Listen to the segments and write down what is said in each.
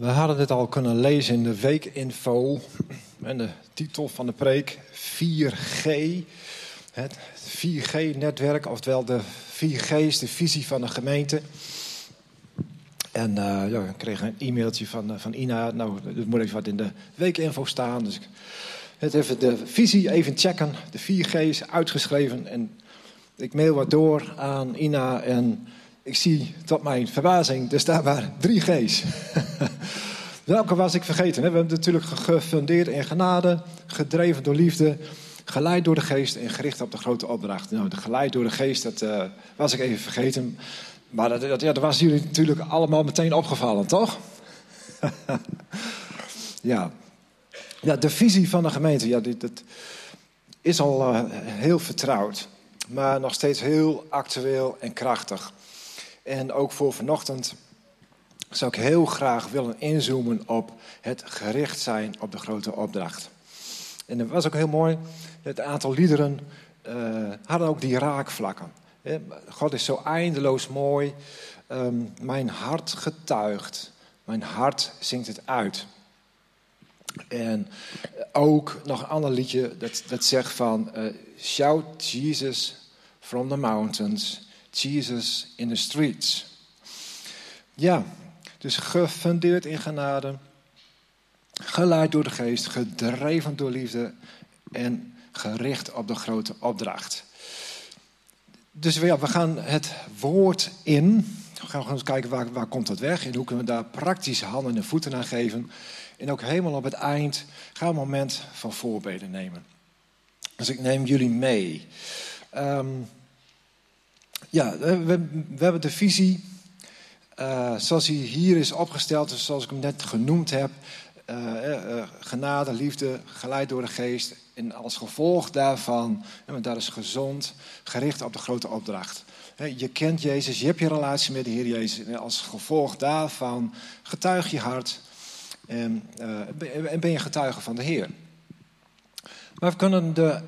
We hadden dit al kunnen lezen in de weekinfo. En de titel van de preek 4G. Het 4G-netwerk, oftewel de 4G is de visie van de gemeente. En uh, ja, ik kreeg een e-mailtje van, uh, van Ina. Nou, er moet even wat in de weekinfo staan. Dus ik het even de visie even checken. De 4G is uitgeschreven. En ik mail wat door aan Ina. En ik zie tot mijn verbazing, er staan maar drie G's. Welke was ik vergeten? We hebben natuurlijk gefundeerd in genade, gedreven door liefde, geleid door de geest en gericht op de grote opdracht. Nou, de geleid door de geest, dat uh, was ik even vergeten. Maar dat, dat, ja, dat was jullie natuurlijk allemaal meteen opgevallen, toch? ja. ja, de visie van de gemeente, ja, dat is al uh, heel vertrouwd. Maar nog steeds heel actueel en krachtig. En ook voor vanochtend zou ik heel graag willen inzoomen op het gericht zijn op de grote opdracht. En dat was ook heel mooi. Het aantal liederen uh, hadden ook die raakvlakken. God is zo eindeloos mooi. Um, mijn hart getuigt. Mijn hart zingt het uit. En ook nog een ander liedje dat, dat zegt van... Uh, Shout Jesus from the mountains. Jesus in the streets. Ja, dus gefundeerd in genade, geleid door de geest, gedreven door liefde en gericht op de grote opdracht. Dus ja, we gaan het woord in. We gaan eens kijken waar, waar komt dat weg en hoe kunnen we daar praktisch handen en voeten aan geven. En ook helemaal op het eind gaan we een moment van voorbeden nemen. Dus ik neem jullie mee. Um, ja, we, hebben de visie uh, zoals hij hier is opgesteld, dus zoals ik hem net genoemd heb. Uh, uh, genade, liefde, geleid door de geest. En als gevolg daarvan, en dat is gezond, gericht op de grote opdracht. Je kent Jezus, je hebt je relatie met de Heer Jezus. En als gevolg daarvan getuig je hart en, en ben je getuige van de Heer. Maar we kunnen de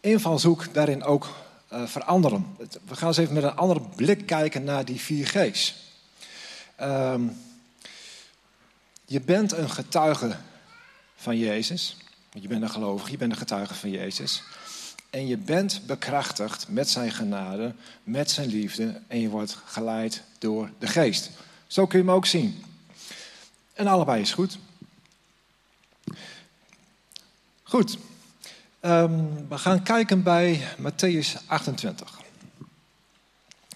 invalshoek daarin ook uh, veranderen. We gaan eens even met een andere blik kijken naar die vier G's. Um, je bent een getuige van Jezus. Je bent een gelovige, je bent een getuige van Jezus. En je bent bekrachtigd met zijn genade, met zijn liefde. En je wordt geleid door de geest. Zo kun je hem ook zien. En allebei is goed. Goed. Um, we gaan kijken bij Matthäus 28.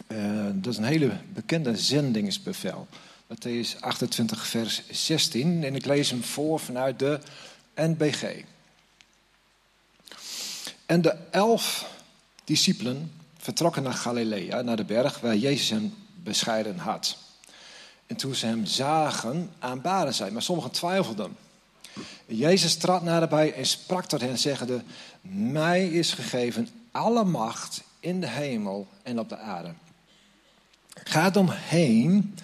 Uh, dat is een hele bekende zendingsbevel. Matthäus 28, vers 16. En ik lees hem voor vanuit de NBG. En de elf discipelen vertrokken naar Galilea, naar de berg waar Jezus hem bescheiden had. En toen ze hem zagen, aanbaden zij, maar sommigen twijfelden. Jezus trad naderbij en sprak tot hen, zeggende: Mij is gegeven alle macht in de hemel en op de aarde. Ga dan heen,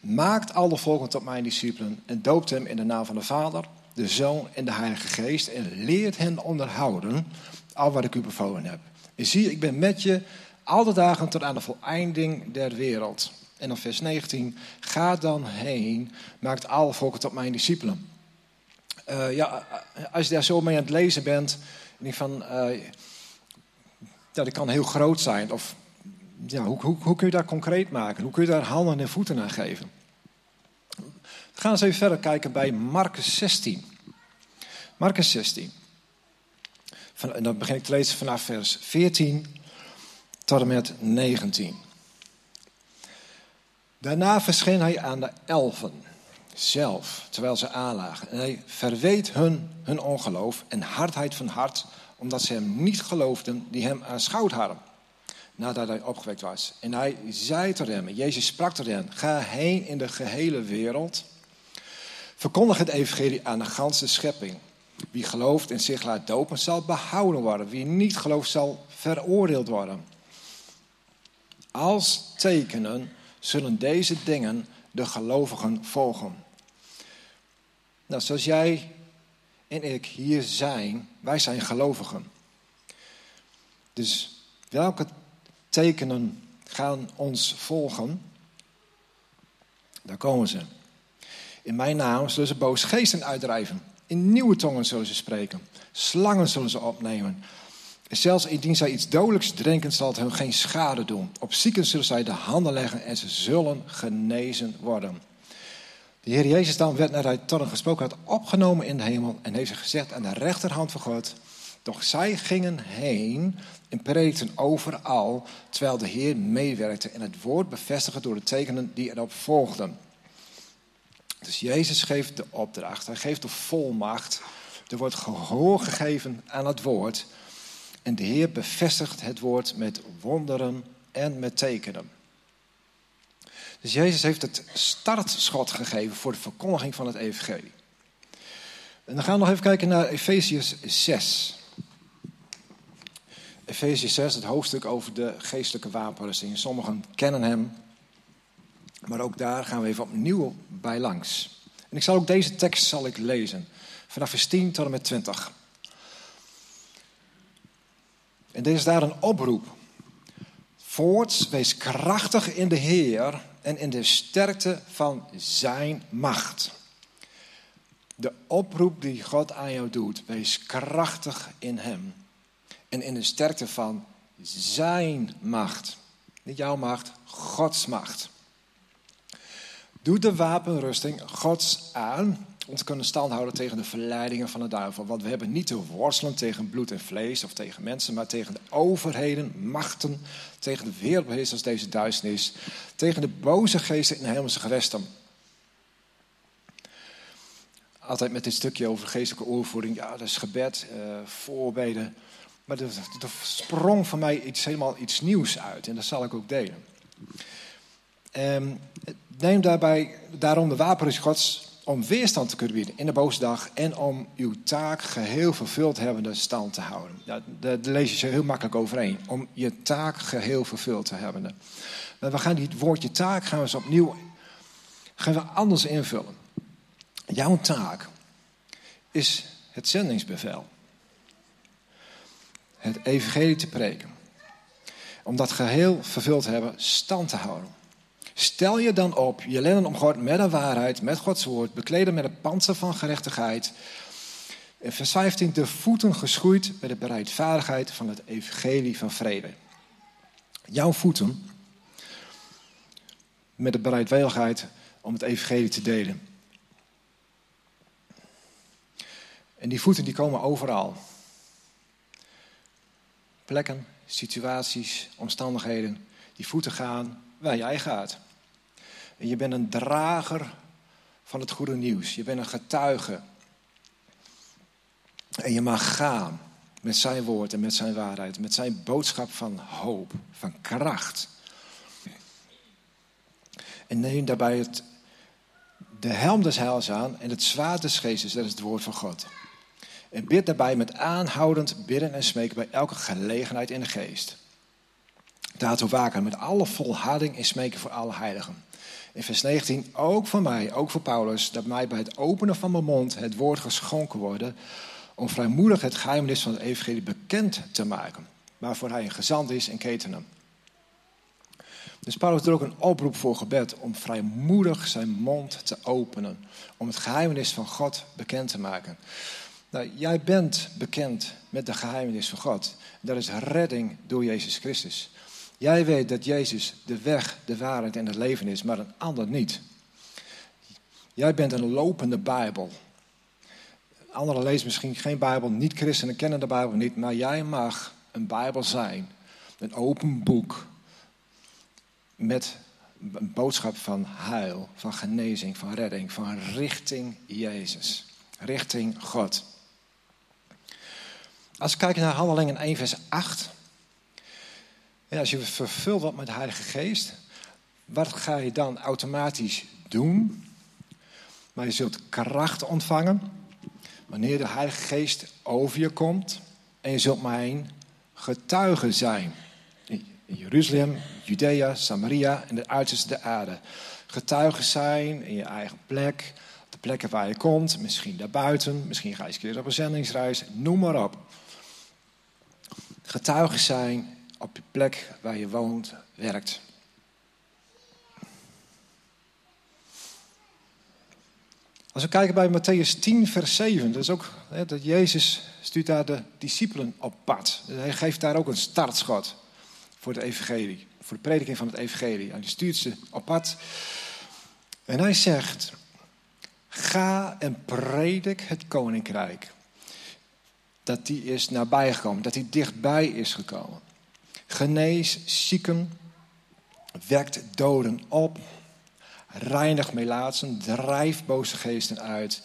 maakt alle volken tot mijn discipelen en doopt hem in de naam van de Vader, de Zoon en de Heilige Geest en leert hen onderhouden al wat ik u bevolen heb. En zie, ik ben met je al de dagen tot aan de voleinding der wereld. En dan vers 19, ga dan heen, maakt alle volken tot mijn discipelen. Uh, ja, als je daar zo mee aan het lezen bent, denk van, uh, ja, dat kan heel groot zijn. Of ja, hoe, hoe, hoe kun je dat concreet maken? Hoe kun je daar handen en voeten aan geven? We gaan eens even verder kijken bij Marcus 16. Marcus 16. Van, en dan begin ik te lezen vanaf vers 14 tot en met 19. Daarna verscheen hij aan de elfen zelf, terwijl ze aanlagen. En hij verweet hun hun ongeloof en hardheid van hart, omdat ze hem niet geloofden die hem aanschouwd hadden nadat hij opgewekt was. En hij zei tot hem, Jezus sprak tot hen, ga heen in de gehele wereld. Verkondig het evangelie aan de ganse schepping. Wie gelooft en zich laat dopen, zal behouden worden. Wie niet gelooft, zal veroordeeld worden. Als tekenen zullen deze dingen de gelovigen volgen. Nou, zoals jij en ik hier zijn, wij zijn gelovigen. Dus welke tekenen gaan ons volgen? Daar komen ze. In mijn naam zullen ze boos geesten uitdrijven. In nieuwe tongen zullen ze spreken. Slangen zullen ze opnemen. zelfs indien zij iets dodelijks drinken, zal het hun geen schade doen. Op zieken zullen zij de handen leggen en ze zullen genezen worden. De Heer Jezus dan werd naar hij tot een gesproken had opgenomen in de hemel en heeft zich gezegd aan de rechterhand van God. Doch zij gingen heen en predikten overal, terwijl de Heer meewerkte en het woord bevestigde door de tekenen die erop volgden. Dus Jezus geeft de opdracht, hij geeft de volmacht. Er wordt gehoor gegeven aan het woord. En de Heer bevestigt het woord met wonderen en met tekenen. Dus Jezus heeft het startschot gegeven voor de verkondiging van het evangelie. En dan gaan we nog even kijken naar Efeziërs 6. Efeziërs 6, het hoofdstuk over de geestelijke wapenrusting. Sommigen kennen hem, maar ook daar gaan we even opnieuw bij langs. En ik zal ook deze tekst zal ik lezen, vanaf vers 10 tot en met 20. En deze is daar een oproep. Voorts, wees krachtig in de Heer en in de sterkte van Zijn macht. De oproep die God aan jou doet, wees krachtig in Hem. En in de sterkte van Zijn macht. Niet jouw macht, Gods macht. Doe de wapenrusting Gods aan om te kunnen standhouden tegen de verleidingen van de duivel. Want we hebben niet te worstelen tegen bloed en vlees of tegen mensen, maar tegen de overheden, machten, tegen de wereldbeheersers deze duisternis, tegen de boze geesten in de hemelse gewesten. Altijd met dit stukje over geestelijke oorvoeding, ja, dat is gebed, uh, voorbeden. Maar er, sprong van mij iets, helemaal iets nieuws uit en dat zal ik ook delen. Um, neem daarbij daarom de wapens Gods om weerstand te kunnen bieden in de boze dag en om uw taak geheel vervuld hebbende stand te houden. Daar lees je heel makkelijk overeen. Om je taak geheel vervuld te hebben. We gaan die woordje taak gaan we eens opnieuw gaan we anders invullen. Jouw taak is het zendingsbevel. Het evangelie te preken. Om dat geheel vervuld te hebben, stand te houden. Stel je dan op, je lenen om God met de waarheid, met Gods woord, bekleden met een panzer van gerechtigheid. In vers 15, de voeten geschoeid met de bereidvaardigheid van het evangelie van vrede. Jouw voeten met de bereidwilligheid om het evangelie te delen. En die voeten die komen overal. Plekken, situaties, omstandigheden. Die voeten gaan waar jij gaat. En je bent een drager van het goede nieuws. Je bent een getuige. En je mag gaan met zijn woord en met zijn waarheid. Met zijn boodschap van hoop, van kracht. En neem daarbij het, de helm des heils aan en het zwaard des geestes, dat is het woord van God. En bid daarbij met aanhoudend bidden en smeken bij elke gelegenheid in de geest. Daartoe waken met alle volharding en smeken voor alle heiligen. In vers 19, ook voor mij, ook voor Paulus, dat mij bij het openen van mijn mond het woord geschonken worden, om vrijmoedig het geheimnis van het evangelie bekend te maken, waarvoor hij een gezant is in ketenen. Dus Paulus doet ook een oproep voor gebed om vrijmoedig zijn mond te openen, om het geheimnis van God bekend te maken. Nou, jij bent bekend met de geheimnis van God. Dat is redding door Jezus Christus. Jij weet dat Jezus de weg, de waarheid en het leven is, maar een ander niet. Jij bent een lopende Bijbel. Anderen lezen misschien geen Bijbel, niet-christenen kennen de Bijbel niet, maar jij mag een Bijbel zijn. Een open boek met een boodschap van heil, van genezing, van redding, van richting Jezus, richting God. Als we kijken naar Handelingen 1, vers 8. En als je vervuld wordt met de Heilige Geest, wat ga je dan automatisch doen? Maar je zult kracht ontvangen wanneer de Heilige Geest over je komt. En je zult mijn getuige zijn. In Jeruzalem, Judea, Samaria en de uiterste aarde. Getuigen zijn in je eigen plek, de plekken waar je komt, misschien daarbuiten, misschien ga je eens keer op een zendingsreis, noem maar op. Getuigen zijn op je plek waar je woont, werkt. Als we kijken bij Matthäus 10, vers 7, dat is ook hè, dat Jezus stuurt daar de discipelen op pad. Hij geeft daar ook een startschot voor de evangelie, voor de prediking van het evangelie. Hij stuurt ze op pad. En hij zegt, ga en predik het koninkrijk. Dat die is nabijgekomen, dat die dichtbij is gekomen. Genees zieken, wekt doden op, reinig melaatsen, drijf boze geesten uit.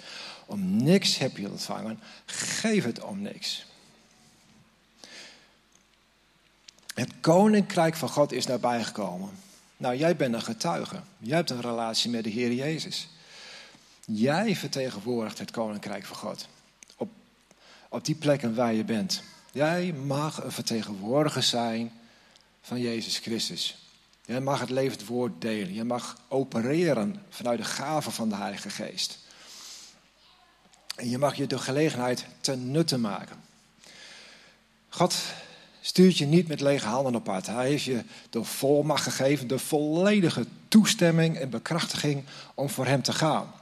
Om niks heb je ontvangen, geef het om niks. Het koninkrijk van God is nabijgekomen. Nou, jij bent een getuige. Jij hebt een relatie met de Heer Jezus. Jij vertegenwoordigt het koninkrijk van God. Op, op die plekken waar je bent. Jij mag een vertegenwoordiger zijn van Jezus Christus. Jij mag het levend woord delen. Je mag opereren vanuit de gave van de Heilige Geest. En je mag je de gelegenheid ten nutte maken. God stuurt je niet met lege handen op pad. Hij heeft je de volmacht gegeven, de volledige toestemming en bekrachtiging om voor hem te gaan.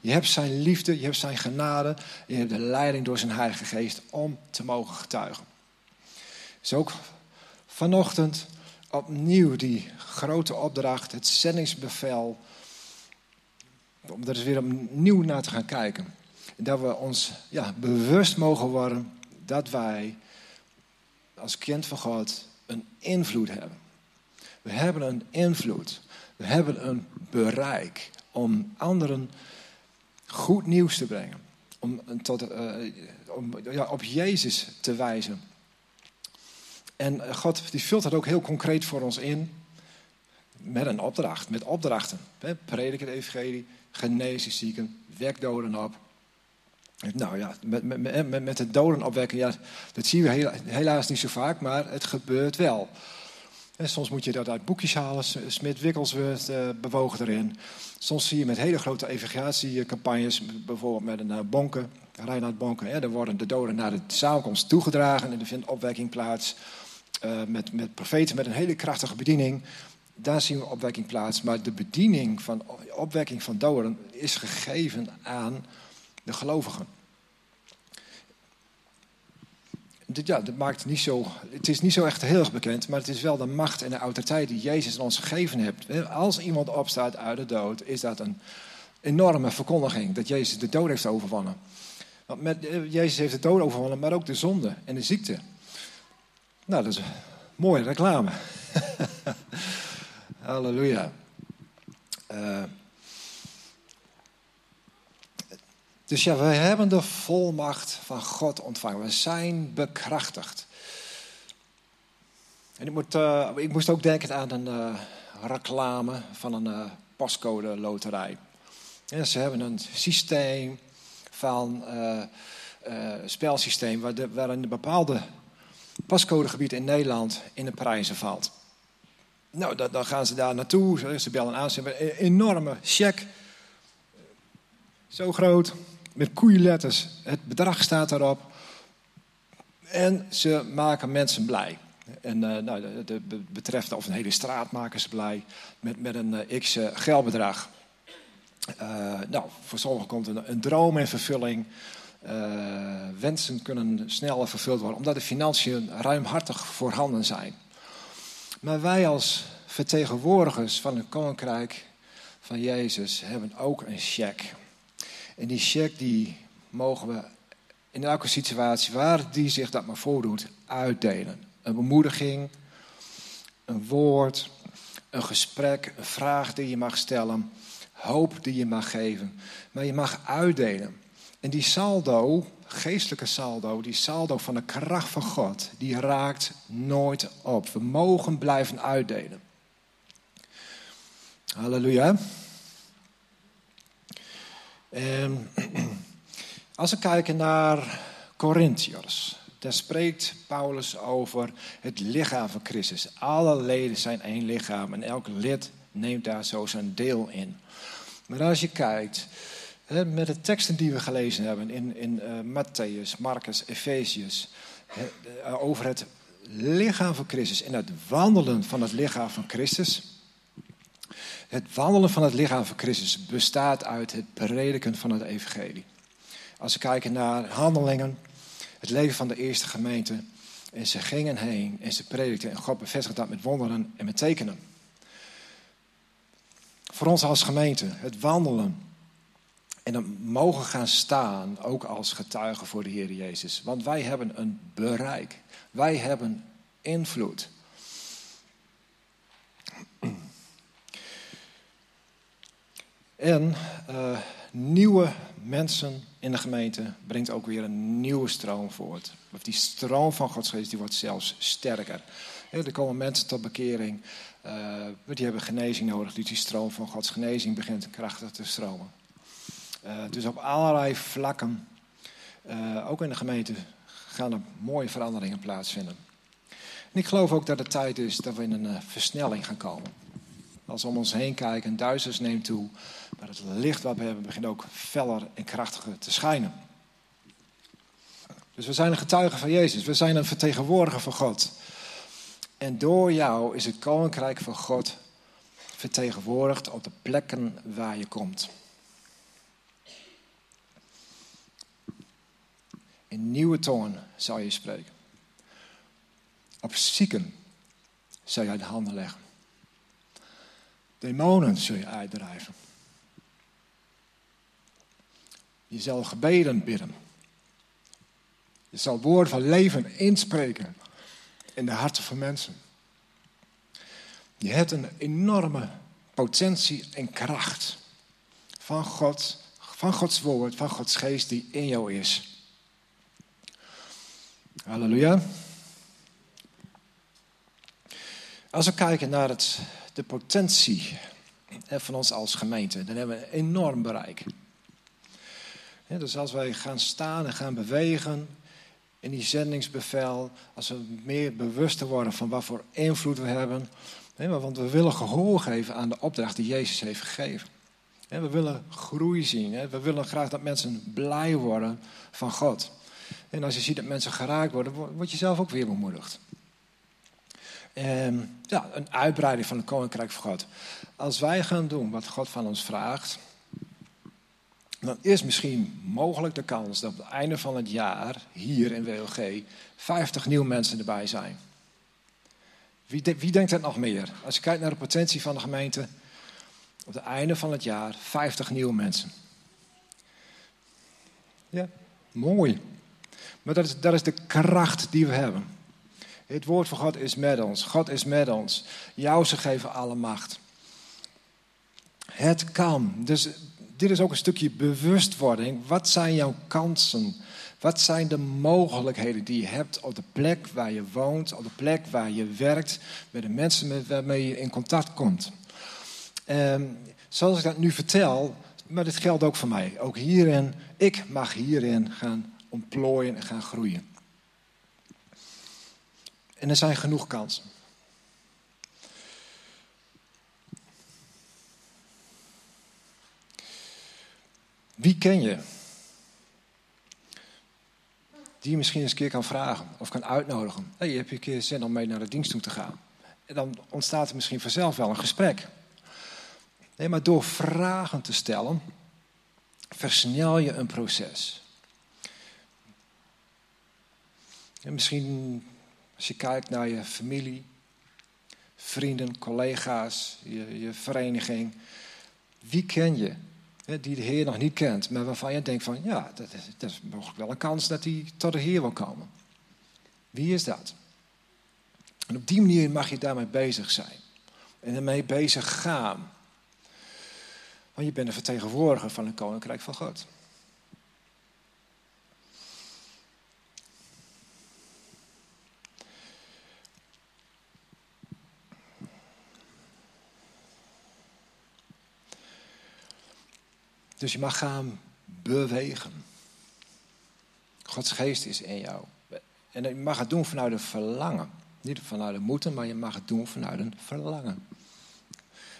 Je hebt zijn liefde, je hebt zijn genade, je hebt de leiding door zijn Heilige Geest om te mogen getuigen. Dus ook vanochtend opnieuw die grote opdracht, het zendingsbevel, om er eens weer opnieuw naar te gaan kijken. En dat we ons ja, bewust mogen worden dat wij als kind van God een invloed hebben. We hebben een invloed. We hebben een bereik om anderen goed nieuws te brengen. Om, tot, uh, om ja, op Jezus te wijzen. En God die vult dat ook heel concreet voor ons in. Met een opdracht, met opdrachten. Predik het evangelie, genees zieken, wek doden op. Nou ja, met, met, met, met het doden opwekken, ja, dat zien we helaas niet zo vaak, maar het gebeurt wel. Soms moet je dat uit boekjes halen, Smit Wigglesworth uh, bewogen erin. Soms zie je met hele grote evangelisatiecampagnes, bijvoorbeeld met een uh, bonken, Reinhard Bonken. Hè, worden de doden naar de samenkomst toegedragen en er vindt opwekking plaats. Uh, met, met profeten met een hele krachtige bediening. Daar zien we opwekking plaats. Maar de bediening van opwekking van doden is gegeven aan de gelovigen. Ja, dat maakt niet zo, het is niet zo echt heel erg bekend, maar het is wel de macht en de autoriteit die Jezus ons gegeven heeft. Als iemand opstaat uit de dood, is dat een enorme verkondiging dat Jezus de dood heeft overwonnen. Want met, eh, Jezus heeft de dood overwonnen, maar ook de zonde en de ziekte. Nou, dat is een mooie reclame. Halleluja. Uh, Dus ja, we hebben de volmacht van God ontvangen. We zijn bekrachtigd. En ik, moet, uh, ik moest ook denken aan een uh, reclame van een uh, pascode loterij. Ja, ze hebben een systeem van spelsysteem waar, de, waar een bepaalde pascodegebied in Nederland in de prijzen valt. Nou, dan, dan gaan ze daar naartoe. Ze bellen aan. Ze hebben een enorme check. Zo groot met koeienletters. Het bedrag staat daarop. En ze maken mensen blij. En uh, nou, de, betreft of een hele straat maken ze blij met, met een uh, x uh, geldbedrag. nou, voor sommigen komt een, een droom in vervulling. wensen kunnen sneller vervuld worden, omdat de financiën ruimhartig voorhanden zijn. Maar wij als vertegenwoordigers van het koninkrijk van Jezus hebben ook een cheque. En die check die mogen we in elke situatie waar die zich dat maar voordoet, uitdelen. Een bemoediging, een woord, een gesprek, een vraag die je mag stellen, hoop die je mag geven. Maar je mag uitdelen. En die saldo, geestelijke saldo, die saldo van de kracht van God, die raakt nooit op. We mogen blijven uitdelen. Halleluja. En als we kijken naar Corinthiërs, daar spreekt Paulus over het lichaam van Christus. Alle leden zijn één lichaam en elk lid neemt daar zo zijn deel in. Maar als je kijkt met de teksten die we gelezen hebben in, in uh, Matthäus, Marcus, Efezius, uh, over het lichaam van Christus en het wandelen van het lichaam van Christus, Het wandelen van het lichaam van Christus bestaat uit het prediken van het evangelie. Als we kijken naar handelingen, het leven van de eerste gemeente. En ze gingen heen en ze predikten. En God bevestigde dat met wonderen en met tekenen. Voor ons als gemeente, het wandelen. En dan mogen gaan staan, ook als getuigen voor de Heer Jezus. Want wij hebben een bereik. Wij hebben invloed. En uh, nieuwe mensen in de gemeente brengt ook weer een nieuwe stroom voort. Of die stroom van Gods geest die wordt zelfs sterker. er komen mensen tot bekering, uh, die hebben genezing nodig. Dus die stroom van Gods genezing begint krachtig te stromen. Uh, dus op allerlei vlakken, ook in de gemeente, gaan er mooie veranderingen plaatsvinden. En ik geloof ook dat het tijd is dat we in een versnelling gaan komen. Als we om ons heen kijken, duizends neemt toe. Maar het licht wat we hebben begint ook feller en krachtiger te schijnen. Dus we zijn een getuige van Jezus. We zijn een vertegenwoordiger van God. En door jou is het koninkrijk van God vertegenwoordigd op de plekken waar je komt. In nieuwe toon zal je spreken. Op zieken zal jij de handen leggen. Demonen zul je uitdrijven. Je zal gebeden bidden. Je zal woorden van leven inspreken in de harten van mensen. Je hebt een enorme potentie en kracht van God, van Gods woord, van Gods geest die in jou is. Halleluja. Als we kijken naar het de potentie van ons als gemeente. Dan hebben we een enorm bereik. dus als wij gaan staan en gaan bewegen in die zendingsbevel, als we meer bewuster worden van wat voor invloed we hebben, want we willen gehoor geven aan de opdracht die Jezus heeft gegeven. We willen groei zien. We willen graag dat mensen blij worden van God. En als je ziet dat mensen geraakt worden, word je zelf ook weer bemoedigd. Um, ja, een uitbreiding van het koninkrijk van God. Als wij gaan doen wat God van ons vraagt, dan is misschien mogelijk de kans dat op het einde van het jaar hier in WLG 50 nieuwe mensen erbij zijn. Wie, wie denkt er nog meer? Als je kijkt naar de potentie van de gemeente, op het einde van het jaar 50 nieuwe mensen. Ja, mooi. Maar dat is, dat is de kracht die we hebben. Het woord van God is met ons. God is met ons. Jou ze geven alle macht. Het kan. Dus dit is ook een stukje bewustwording. Wat zijn jouw kansen? Wat zijn de mogelijkheden die je hebt op de plek waar je woont, op de plek waar je werkt, met de mensen met waarmee je in contact komt? Um, zoals ik dat nu vertel, maar dit geldt ook voor mij. Ook hierin, ik mag hierin gaan ontplooien en gaan groeien. En er zijn genoeg kansen. Wie ken je? Die je misschien eens een keer kan vragen of kan uitnodigen. Hey, je hebt een keer zin om mee naar de dienst toe te gaan. En dan ontstaat er misschien vanzelf wel een gesprek. Nee, maar door vragen te stellen, versnel je een proces. En misschien als je kijkt naar je familie, vrienden, collega's, je, je vereniging. Wie ken je die de Heer nog niet kent, maar waarvan je denkt van ja, dat is, dat mogelijk wel een kans dat hij tot de Heer wil komen. Wie is dat? En op die manier mag je daarmee bezig zijn. En ermee bezig gaan. Want je bent een vertegenwoordiger van een koninkrijk van God. Dus je mag gaan bewegen. Gods geest is in jou. En je mag het doen vanuit een verlangen. Niet vanuit een moeten, maar je mag het doen vanuit een verlangen.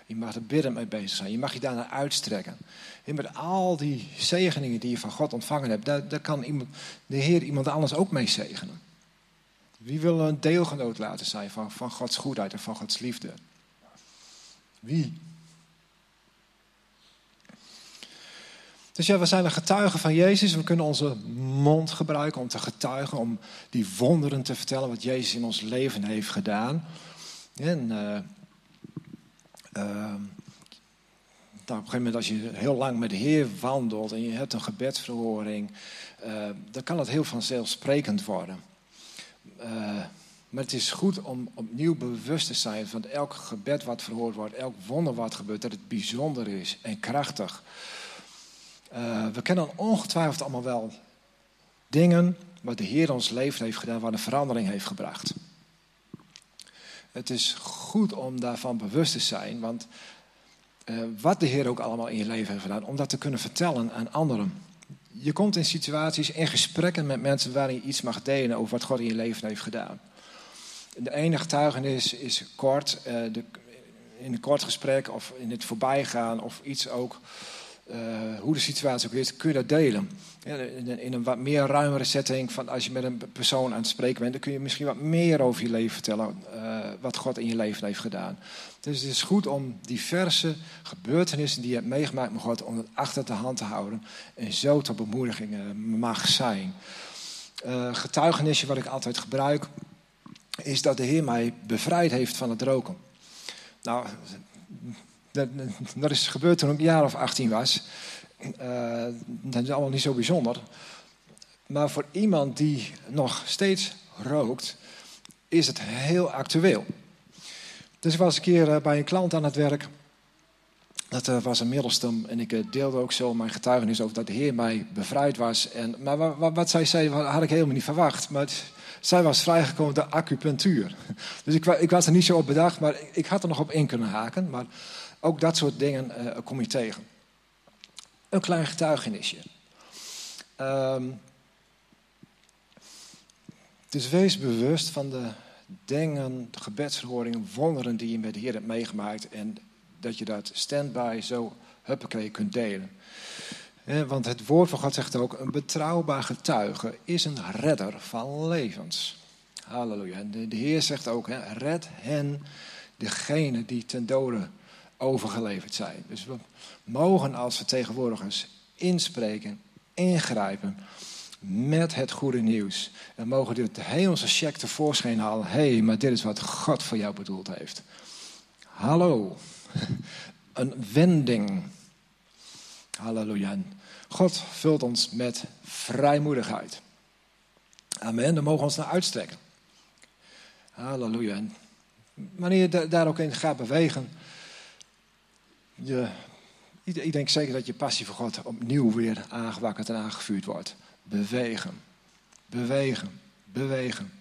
Je mag er bidden mee bezig zijn. Je mag je daarnaar uitstrekken. En met al die zegeningen die je van God ontvangen hebt, daar, daar kan iemand, de Heer iemand anders ook mee zegenen. Wie wil een deelgenoot laten zijn van, van Gods goedheid en van Gods liefde? Wie? Dus ja, we zijn een getuigen van Jezus. We kunnen onze mond gebruiken om te getuigen, om die wonderen te vertellen wat Jezus in ons leven heeft gedaan. En uh, uh, op een gegeven moment, als je heel lang met de Heer wandelt en je hebt een gebedsverhoring, uh, dan kan het heel vanzelfsprekend worden. Maar het is goed om opnieuw bewust te zijn van elk gebed wat verhoord wordt, elk wonder wat gebeurt, dat het bijzonder is en krachtig. Uh, we kennen ongetwijfeld allemaal wel dingen wat de Heer ons leven heeft gedaan, wat een verandering heeft gebracht. Het is goed om daarvan bewust te zijn, want uh, wat de Heer ook allemaal in je leven heeft gedaan, om dat te kunnen vertellen aan anderen. Je komt in situaties, in gesprekken met mensen waarin je iets mag delen over wat God in je leven heeft gedaan. De ene getuigenis is kort, uh, de, in een kort gesprek of in het voorbijgaan of iets ook, hoe de situatie ook is, kun je dat delen. In, een wat meer ruimere setting, van als je met een persoon aan het spreken bent, dan kun je misschien wat meer over je leven vertellen, uh, wat God in je leven heeft gedaan. Dus het is goed om diverse gebeurtenissen die je hebt meegemaakt met God, om het achter de hand te houden en zo tot bemoediging mag zijn. getuigenisje wat ik altijd gebruik, is dat de Heer mij bevrijd heeft van het roken. Nou, dat, dat is gebeurd toen ik een jaar of 18 was. Uh, dat is allemaal niet zo bijzonder. Maar voor iemand die nog steeds rookt, is het heel actueel. Dus ik was een keer eh, bij een klant aan het werk. Dat uh, was een middelstum en ik deelde ook zo mijn getuigenis over dat de Heer mij bevrijd was. En, maar wat, wat zij zei, had ik helemaal niet verwacht. Maar zij was vrijgekomen door acupunctuur. Dus ik, ik, was er niet zo op bedacht, maar ik had er nog op in kunnen haken. Maar ook dat soort dingen uh, kom je tegen. Een klein getuigenisje. Um, dus wees bewust van de dingen, de gebedsverhoringen, wonderen die je met de Heer hebt meegemaakt. En dat je dat standby zo huppakee kunt delen. Want het woord van God zegt ook: een betrouwbaar getuige is een redder van levens. Halleluja. De, de Heer zegt ook: red hen, degene die ten dode overgeleverd zijn. Dus we mogen als vertegenwoordigers inspreken, ingrijpen met het goede nieuws. En mogen dit de hemelse check tevoorschijn halen. Hé, hey, maar dit is wat God voor jou bedoeld heeft. Hallo. Een wending. Halleluja. God vult ons met vrijmoedigheid. Amen. Dan mogen we ons naar uitstrekken. Halleluja. Wanneer je daar ook in gaat bewegen, ik denk zeker dat je passie voor God opnieuw weer aangewakkerd en aangevuurd wordt. Bewegen. Bewegen. Bewegen.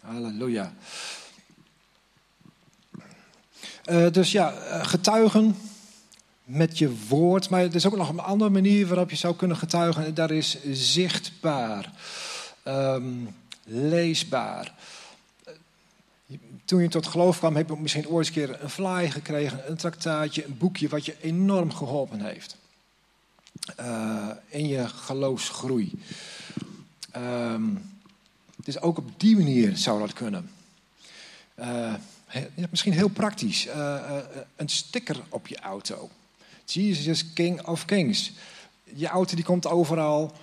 Halleluja. Uh, dus ja, eh, getuigen met je woord. Maar er is ook nog een andere manier waarop je zou kunnen getuigen. En dat is zichtbaar, um, leesbaar. Toen je tot geloof kwam, heb je misschien ooit een keer een fly gekregen, een traktaatje, een boekje wat je enorm geholpen heeft. Uh, in je geloofsgroei. Um, dus ook op die manier zou dat kunnen. Uh, misschien heel praktisch. Uh, een sticker op je auto. Jesus is King of Kings. Je auto die komt overal.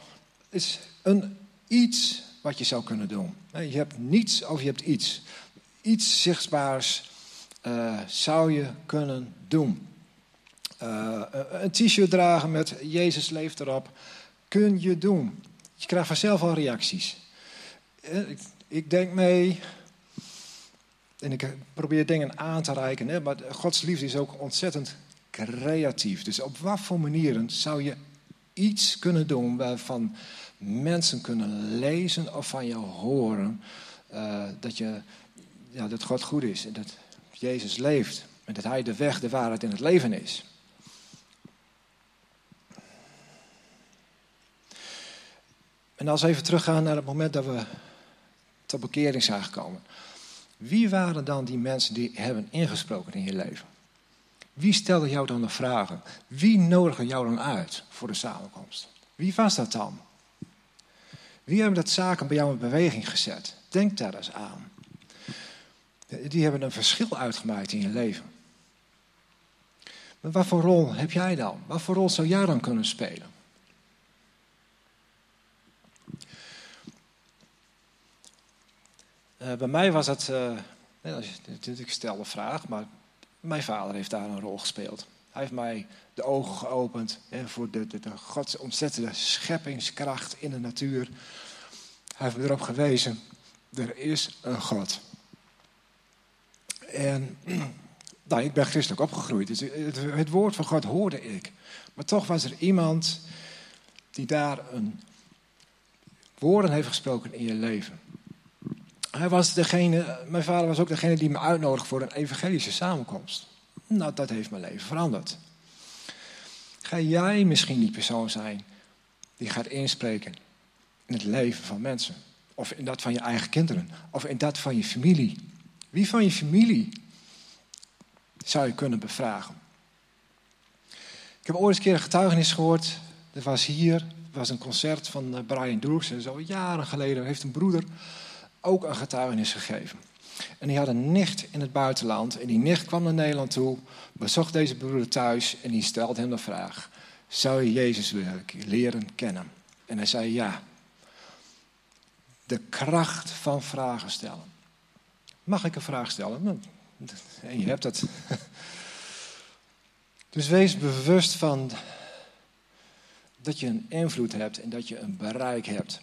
is een iets wat je zou kunnen doen. Je hebt niets of je hebt iets. Iets zichtbaars uh, zou je kunnen doen. Uh, een t-shirt dragen met Jezus leeft erop. Kun je doen. Je krijgt vanzelf al reacties. Ik, ik denk mee. En ik probeer dingen aan te reiken. Hè, maar Gods liefde is ook ontzettend creatief. Dus op wat voor manieren zou je iets kunnen doen waarvan mensen kunnen lezen of van je horen dat, je, dat God goed is en dat Jezus leeft en dat Hij de weg, de waarheid in het leven is. En als we even teruggaan naar het moment dat we tot bekering zijn gekomen. Wie waren dan die mensen die hebben ingesproken in je leven? Wie stelde jou dan de vragen? Wie nodigde jou dan uit voor de samenkomst? Wie was dat dan? Wie hebben dat zaken bij jou in beweging gezet? Denk daar eens aan. Die hebben een verschil uitgemaakt in je leven. Maar wat voor rol heb jij dan? Wat voor rol zou jij dan kunnen spelen? Uh, bij mij was het, uh, ik stel de vraag, maar mijn vader heeft daar een rol gespeeld. Hij heeft mij de ogen geopend hè, voor de, de, de scheppingskracht in de natuur. Hij heeft me erop gewezen, er is een God. En nou, ik ben christelijk opgegroeid, dus het, het woord van God hoorde ik. Maar toch was er iemand die daar een woorden heeft gesproken in je leven. Hij was degene, mijn vader was ook degene die me uitnodigde voor een evangelische samenkomst. Nou, dat heeft mijn leven veranderd. Ga jij misschien die persoon zijn die gaat inspreken in het leven van mensen? Of in dat van je eigen kinderen? Of in dat van je familie? Wie van je familie zou je kunnen bevragen? Ik heb ooit een keer een getuigenis gehoord. Er was hier was een concert van eh, Brian Droogs. En zo jaren geleden heeft een broeder ook een getuigenis gegeven. En die had een nicht in het buitenland. En die nicht kwam naar Nederland toe, bezocht deze broeder thuis en die stelde hem de vraag: Zou je Jezus willen leren kennen? En hij zei ja. De kracht van vragen stellen. Mag ik een vraag stellen? Nou, en je hebt het. Dus wees bewust van dat je een invloed hebt en dat je een bereik hebt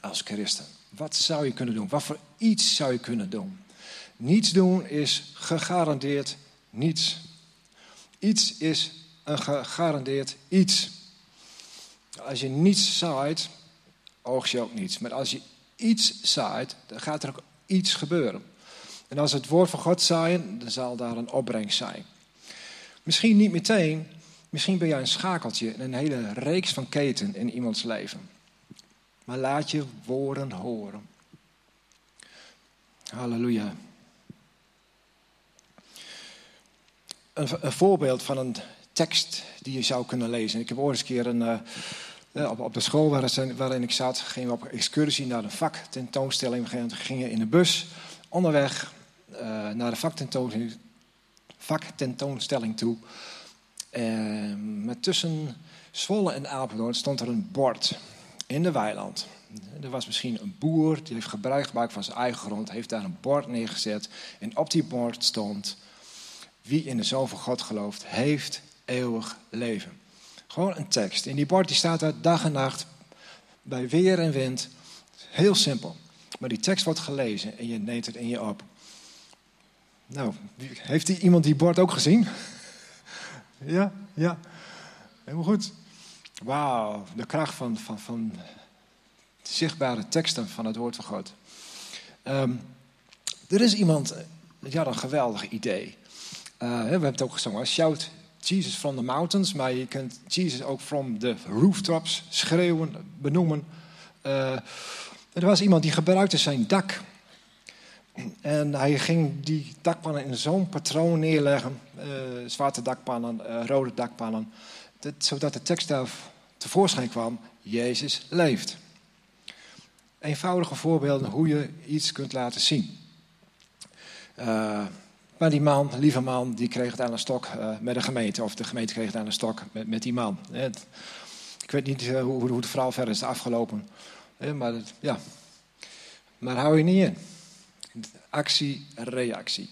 als christen. Wat zou je kunnen doen? Wat voor iets zou je kunnen doen? Niets doen is gegarandeerd niets. Iets is een gegarandeerd iets. Als je niets zaait, oogst je ook niets. Maar als je iets zaait, dan gaat er ook iets gebeuren. En als het woord van God zaaien, dan zal daar een opbrengst zijn. Misschien niet meteen, misschien ben jij een schakeltje in een hele reeks van keten in iemands leven. Maar laat je woorden horen. Halleluja. Een, een, voorbeeld van een tekst die je zou kunnen lezen. Ik heb ooit eens een keer een, uh, op, op, de school waarin, ik zat, gingen we op excursie naar de vaktentoonstelling. We gingen in de bus onderweg uh, naar de vaktentoonstelling, vaktentoonstelling toe. Maar tussen Zwolle en Apeldoorn stond er een bord in de weiland. Er was misschien een boer die heeft gebruik gemaakt van zijn eigen grond, heeft daar een bord neergezet. En op die bord stond: Wie in de Zoon van God gelooft, heeft eeuwig leven. Gewoon een tekst. En die bord die staat daar dag en nacht bij weer en wind. Heel simpel. Maar die tekst wordt gelezen en je neemt het in je op. Nou, heeft iemand die bord ook gezien? ja, ja. Helemaal goed. Wauw, de kracht van, van, van zichtbare teksten van het woord van God. Ehm, er is iemand, die had een geweldig idee. Uh, we hebben het ook gezongen. Shout Jesus from the mountains. Maar je kunt Jesus ook from the rooftops schreeuwen, benoemen. Uh, er was iemand die gebruikte zijn dak. En hij ging die dakpannen in zo'n patroon neerleggen. Uh, zwarte dakpannen, rode dakpannen. Dat, zodat de tekst daar tevoorschijn kwam. Jezus leeft eenvoudige voorbeelden hoe je iets kunt laten zien. Maar die man, lieve man, die kreeg het aan een stok uh, met de gemeente. Of de gemeente kreeg het aan een stok met, met die man. Het, ik weet niet uh, hoe, hoe, de vrouw verder is afgelopen. maar ja. Maar hou je niet in. Actie, reactie.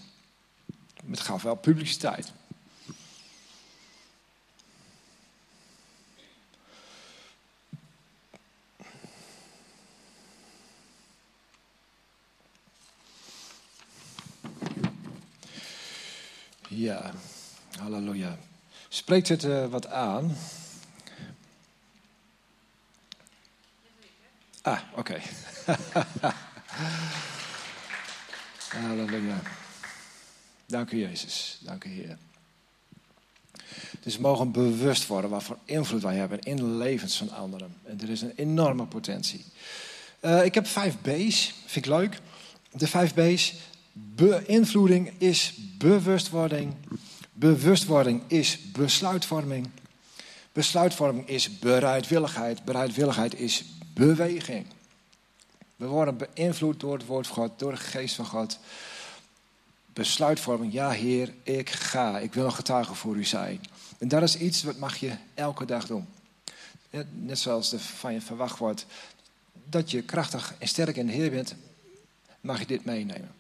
Het gaf wel publiciteit. Ja, halleluja. Spreekt het uh, wat aan? Ah, oké. Halleluja. Dank u, Jezus. Dank u, Heer. Dus we mogen bewust worden wat voor invloed wij hebben in de levens van anderen. En er is een enorme potentie. Uh, ik heb vijf B's, vind ik leuk. De vijf B's. Beïnvloeding is bewustwording. Bewustwording is besluitvorming. Besluitvorming is bereidwilligheid. Bereidwilligheid is beweging. We worden beïnvloed door het woord van God, door de geest van God. besluitvorming. Ja, Heer, ik ga. Ik wil een getuige voor u zijn. En dat is iets wat mag je elke dag doen. Net zoals er van je verwacht wordt dat je krachtig en sterk in de Heer bent, mag je dit meenemen.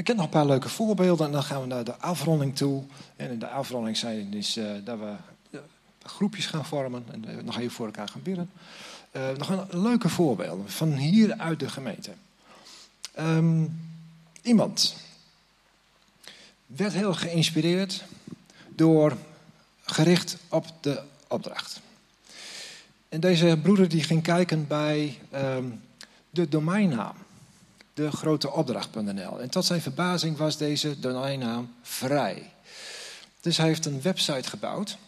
Ik heb nog een paar leuke voorbeelden en dan gaan we naar de afronding toe. En in de afronding zijn is uh, dat we uh, groepjes gaan vormen en uh, nog even voor elkaar gaan bidden. nog een leuke voorbeeld van hier uit de gemeente. Um, iemand werd heel geïnspireerd door gericht op de opdracht. En deze broeder die ging kijken bij um, de domeinnaam, de grote opdracht.nl. En tot zijn verbazing was deze domeinnaam vrij. Dus hij heeft een website gebouwd,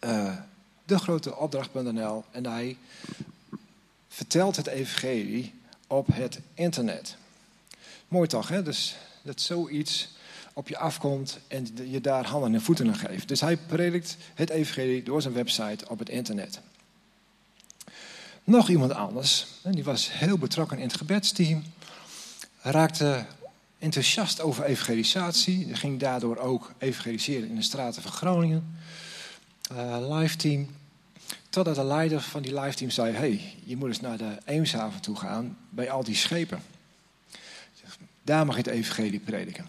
uh, de grote opdracht.nl, en hij vertelt het evangelie op het internet. Mooi toch, hè? Dus dat zoiets op je afkomt en je daar handen en voeten aan geeft. Dus hij predikt het evangelie door zijn website op het internet. Nog iemand anders, die was heel betrokken in het gebedsteam, raakte enthousiast over evangelisatie, ging daardoor ook evangeliseren in de straten van Groningen. Uh, live team. Totdat de leider van die live team zei: hey, je moet eens naar de Eemshaven toe gaan bij al die schepen. Daar mag je het evangelie prediken.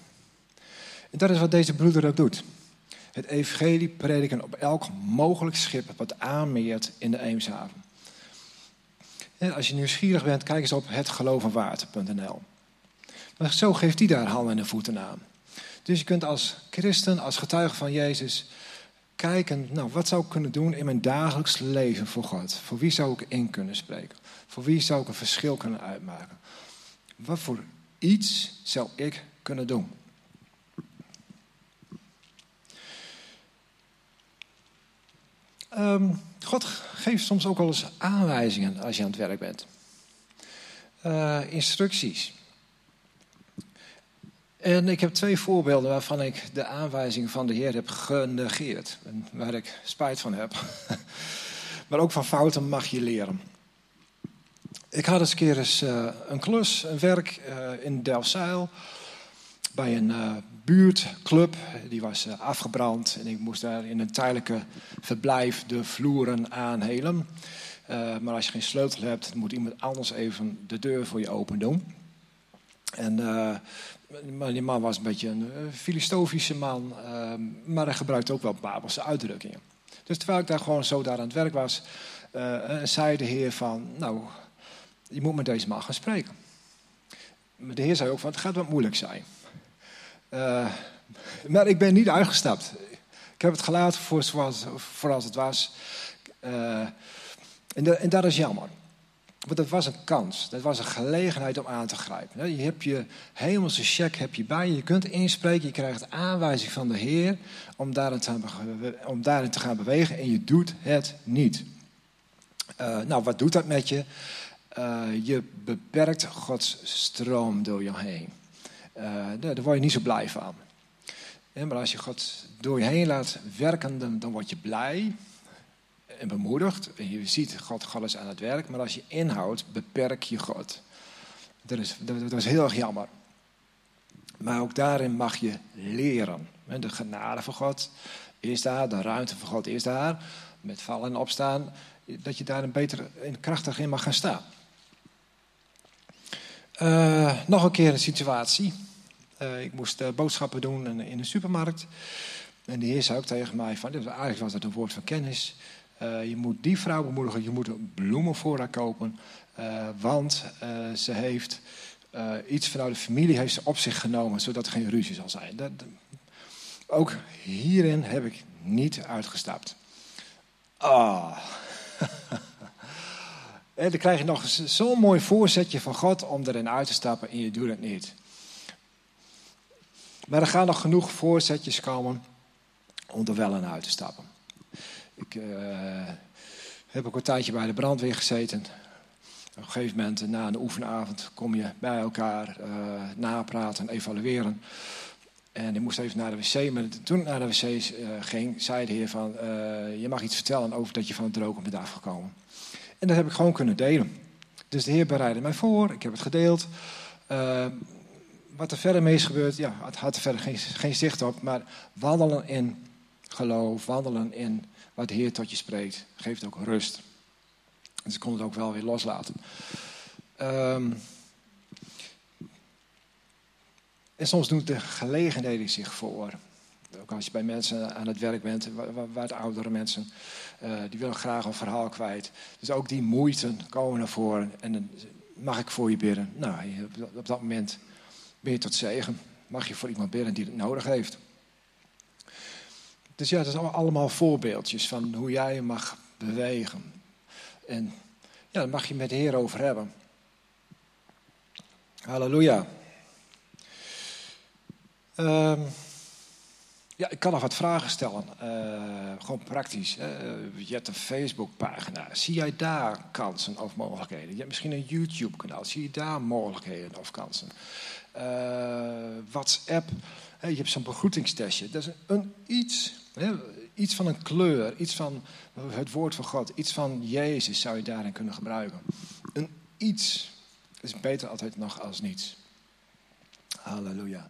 En dat is wat deze broeder ook doet. Het evangelie prediken op elk mogelijk schip wat aanmeert in de Eemshaven. Als je nieuwsgierig bent, kijk eens op hetgelovenwaard.nl. Zo geeft hij daar handen en voeten aan. Dus je kunt als christen, als getuige van Jezus, kijken, nou, wat zou ik kunnen doen in mijn dagelijks leven voor God? Voor wie zou ik in kunnen spreken? Voor wie zou ik een verschil kunnen uitmaken? Wat voor iets zou ik kunnen doen? Um, God geeft soms ook wel eens aanwijzingen als je aan het werk bent. Uh, instructies. En ik heb twee voorbeelden waarvan ik de aanwijzingen van de Heer heb genegeerd. En waar ik spijt van heb. maar ook van fouten mag je leren. Ik had eens een keer eens, uh, een klus, een werk uh, in Delfzijl. Bij een buurtclub. Die was eh, afgebrand en ik moest daar in een tijdelijke verblijf de vloeren aanhelen. Uh, maar als je geen sleutel hebt, moet iemand anders even de deur voor je open doen. En die man was een beetje een filosofische man, uh, maar hij gebruikte ook wel Babelse uitdrukkingen. Dus terwijl ik daar gewoon zo daar aan het werk was, zei de heer van, nou, je moet met deze man gaan spreken. Maar de heer zei ook van, het gaat wat moeilijk zijn. Uh, maar ik ben niet uitgestapt. Ik heb het gelaten voor, als het was. Uh, en, en, dat is jammer. Want dat was een kans. Dat was een gelegenheid om aan te grijpen. Je hebt je hemelse check heb je bij je. Je kunt inspreken. Je krijgt aanwijzing van de Heer om daarin te, om te gaan bewegen. En je doet het niet. Uh, nou, wat doet dat met je? Je beperkt Gods stroom door je heen. Uh, daar word je niet zo blij van. maar als je God door je heen laat werken, dan, word je blij en bemoedigd. En je ziet God, God is aan het werk. Maar als je inhoudt, beperk je God. Dat is, dat, heel erg jammer. Maar ook daarin mag je leren. De genade van God is daar, de ruimte van God is daar. Met vallen en opstaan, dat je daar een beter en krachtig in mag gaan staan. Uh, nog een keer een situatie. Uh, ik moest uh, boodschappen doen in, in, een supermarkt. En de heer zei ook tegen mij: van, eigenlijk was het een woord van kennis. je moet die vrouw bemoedigen, je moet bloemen voor haar kopen. want ze heeft iets vanuit de familie heeft ze op zich genomen, zodat er geen ruzie zal zijn. Dat, ook hierin heb ik niet uitgestapt. Ah. En dan krijg je nog zo'n mooi voorzetje van God om erin uit te stappen en je doet het niet. Maar er gaan nog genoeg voorzetjes komen om er wel in uit te stappen. Ik uh, heb ook een tijdje bij de brandweer gezeten. Op een gegeven moment, na een oefenavond, kom je bij elkaar uh, napraten en evalueren. En ik moest even naar de wc. Maar toen ik naar de wc uh, ging, zei de heer van... je mag iets vertellen over dat je van het drogen bent afgekomen. En dat heb ik gewoon kunnen delen. Dus de Heer bereidde mij voor, ik heb het gedeeld. Wat er verder mee is gebeurd, ja, het had er verder geen, geen zicht op. Maar wandelen in geloof, wandelen in wat de Heer tot je spreekt, geeft ook rust. Dus ik kon het ook wel weer loslaten. Um, en soms doen de gelegenheden zich voor. Ook als je bij mensen aan het werk bent, wat oudere mensen, uh, die willen graag een verhaal kwijt. Dus ook die moeite komen voren. En dan mag ik voor je bidden. Nou, op dat moment ben tot zegen. Mag je voor iemand bidden die het nodig heeft. Dus ja, het is allemaal voorbeeldjes van hoe jij je mag bewegen. En ja, daar mag je met de Heer over hebben. Halleluja. Um, ja, ik kan nog wat vragen stellen. Uh, gewoon praktisch. je hebt een Facebookpagina. Zie jij daar kansen of mogelijkheden? Je hebt misschien een YouTube-kanaal. Zie je daar mogelijkheden of kansen? Uh, WhatsApp. je hebt zo'n begroetingstestje. Dat is een, iets, iets van een kleur. Iets van het woord van God. Iets van Jezus zou je daarin kunnen gebruiken. Een iets is beter altijd nog als niets. Halleluja.